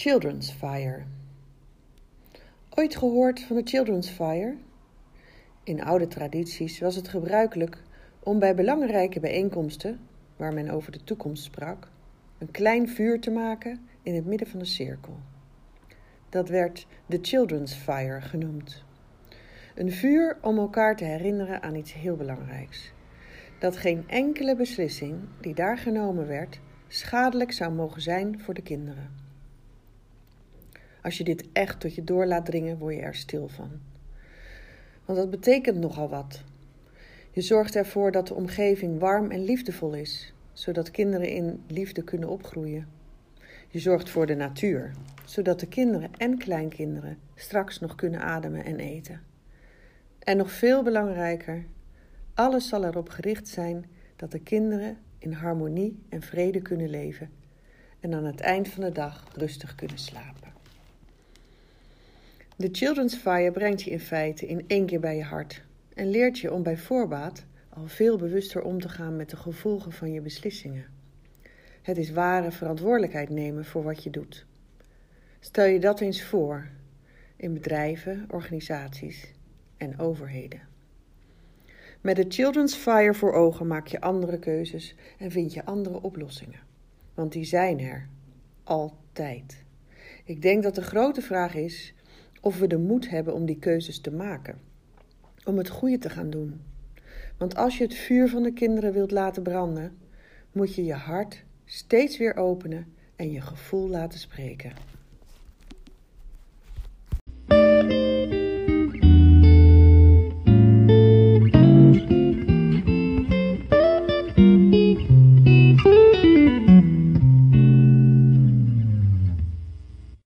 Children's Fire. Ooit gehoord van de Children's Fire? In oude tradities was het gebruikelijk om bij belangrijke bijeenkomsten, waar men over de toekomst sprak, een klein vuur te maken in het midden van de cirkel. Dat werd de Children's Fire genoemd. Een vuur om elkaar te herinneren aan iets heel belangrijks. Dat geen enkele beslissing die daar genomen werd schadelijk zou mogen zijn voor de kinderen. Als je dit echt tot je door laat dringen, word je er stil van. Want dat betekent nogal wat. Je zorgt ervoor dat de omgeving warm en liefdevol is, zodat kinderen in liefde kunnen opgroeien. Je zorgt voor de natuur, zodat de kinderen en kleinkinderen straks nog kunnen ademen en eten. En nog veel belangrijker, alles zal erop gericht zijn dat de kinderen in harmonie en vrede kunnen leven en aan het eind van de dag rustig kunnen slapen. De Children's Fire brengt je in feite in één keer bij je hart en leert je om bij voorbaat al veel bewuster om te gaan met de gevolgen van je beslissingen. Het is ware verantwoordelijkheid nemen voor wat je doet. Stel je dat eens voor in bedrijven, organisaties en overheden. Met de Children's Fire voor ogen maak je andere keuzes en vind je andere oplossingen. Want die zijn er. Altijd. Ik denk dat de grote vraag is of we de moed hebben om die keuzes te maken. Om het goede te gaan doen. Want als je het vuur van de kinderen wilt laten branden, moet je je hart steeds weer openen en je gevoel laten spreken.